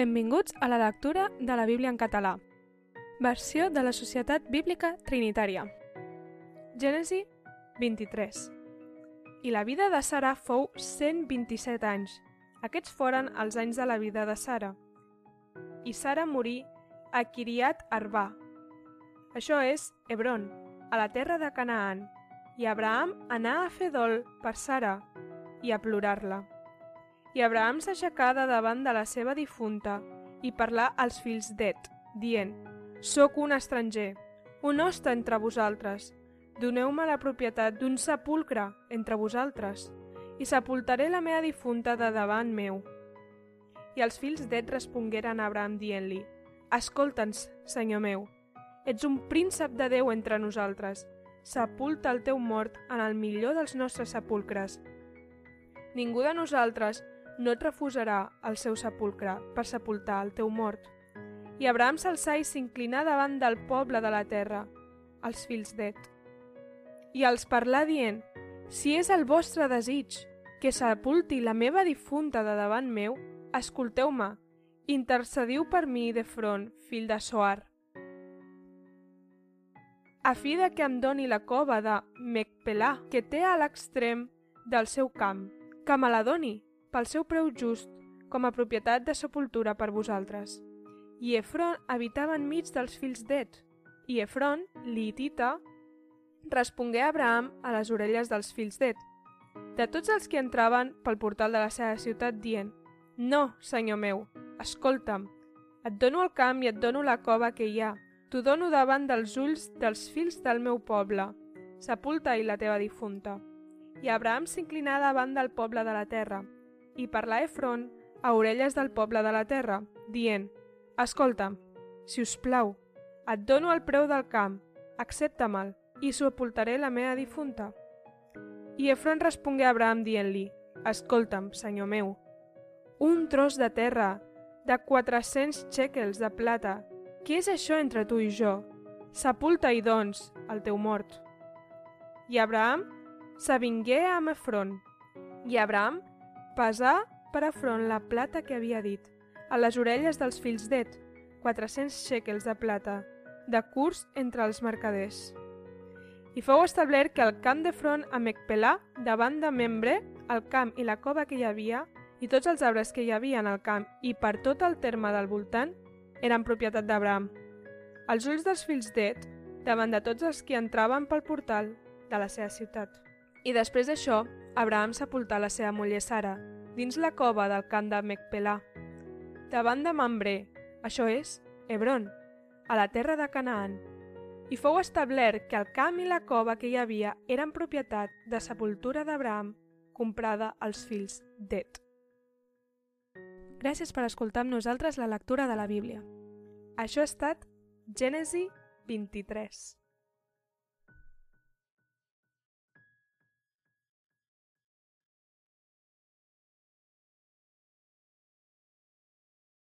Benvinguts a la lectura de la Bíblia en català. Versió de la Societat Bíblica Trinitària. Gènesi 23. I la vida de Sara fou 127 anys. Aquests foren els anys de la vida de Sara. I Sara morí a Kiriat Arba. Això és Hebron, a la terra de Canaan. I Abraham anà a fer dol per Sara i a plorar-la. I Abraham s'aixecà de davant de la seva difunta i parlà als fills d'Et, dient, Soc un estranger, un hoste entre vosaltres. Doneu-me la propietat d'un sepulcre entre vosaltres, i sepultaré la meva difunta de davant meu. I els fills d'Et respongueren a Abraham dient-li, Escolta'ns, senyor meu, ets un príncep de Déu entre nosaltres, sepulta el teu mort en el millor dels nostres sepulcres. Ningú de nosaltres no et refusarà el seu sepulcre per sepultar el teu mort. I Abraham s'alçà i s'inclinà davant del poble de la terra, els fills d'Et. I els parlà dient, si és el vostre desig que sepulti la meva difunta de davant meu, escolteu-me, intercediu per mi de front, fill de Soar. A fi de que em doni la cova de Mecpelà, que té a l'extrem del seu camp, que me la doni, pel seu preu just, com a propietat de sepultura per vosaltres. I Efron habitava enmig dels fills d'Et, i Efron, l'Hitita, respongué a Abraham a les orelles dels fills d'Et, de tots els que entraven pel portal de la seva ciutat dient «No, senyor meu, escolta'm, et dono el camp i et dono la cova que hi ha, t'ho dono davant dels ulls dels fills del meu poble, sepulta-hi la teva difunta». I Abraham s'inclinà davant del poble de la terra, i parlà Efron a orelles del poble de la terra, dient «Escolta, si us plau, et dono el preu del camp, accepta-me'l, i sepultaré la meva difunta». I Efron respongué a Abraham dient-li «Escolta'm, senyor meu, un tros de terra de 400 xèquels de plata, què és això entre tu i jo? Sepulta-hi, doncs, el teu mort». I Abraham s'avingué amb Efron, i Abraham pesà per a front la plata que havia dit, a les orelles dels fills d'Et, 400 xèquels de plata, de curs entre els mercaders. I fou establert que el camp de front a Mecpelà, davant de Membre, el camp i la cova que hi havia, i tots els arbres que hi havia en el camp i per tot el terme del voltant, eren propietat d'Abraham. Els ulls dels fills d'Et, davant de tots els que entraven pel portal de la seva ciutat. I després d'això, Abraham sepultà la seva muller Sara, dins la cova del camp de Mecpelà, davant de Mambré, això és, Hebron, a la terra de Canaan, i fou establert que el camp i la cova que hi havia eren propietat de sepultura d'Abraham comprada als fills d'Et. Gràcies per escoltar amb nosaltres la lectura de la Bíblia. Això ha estat Gènesi 23.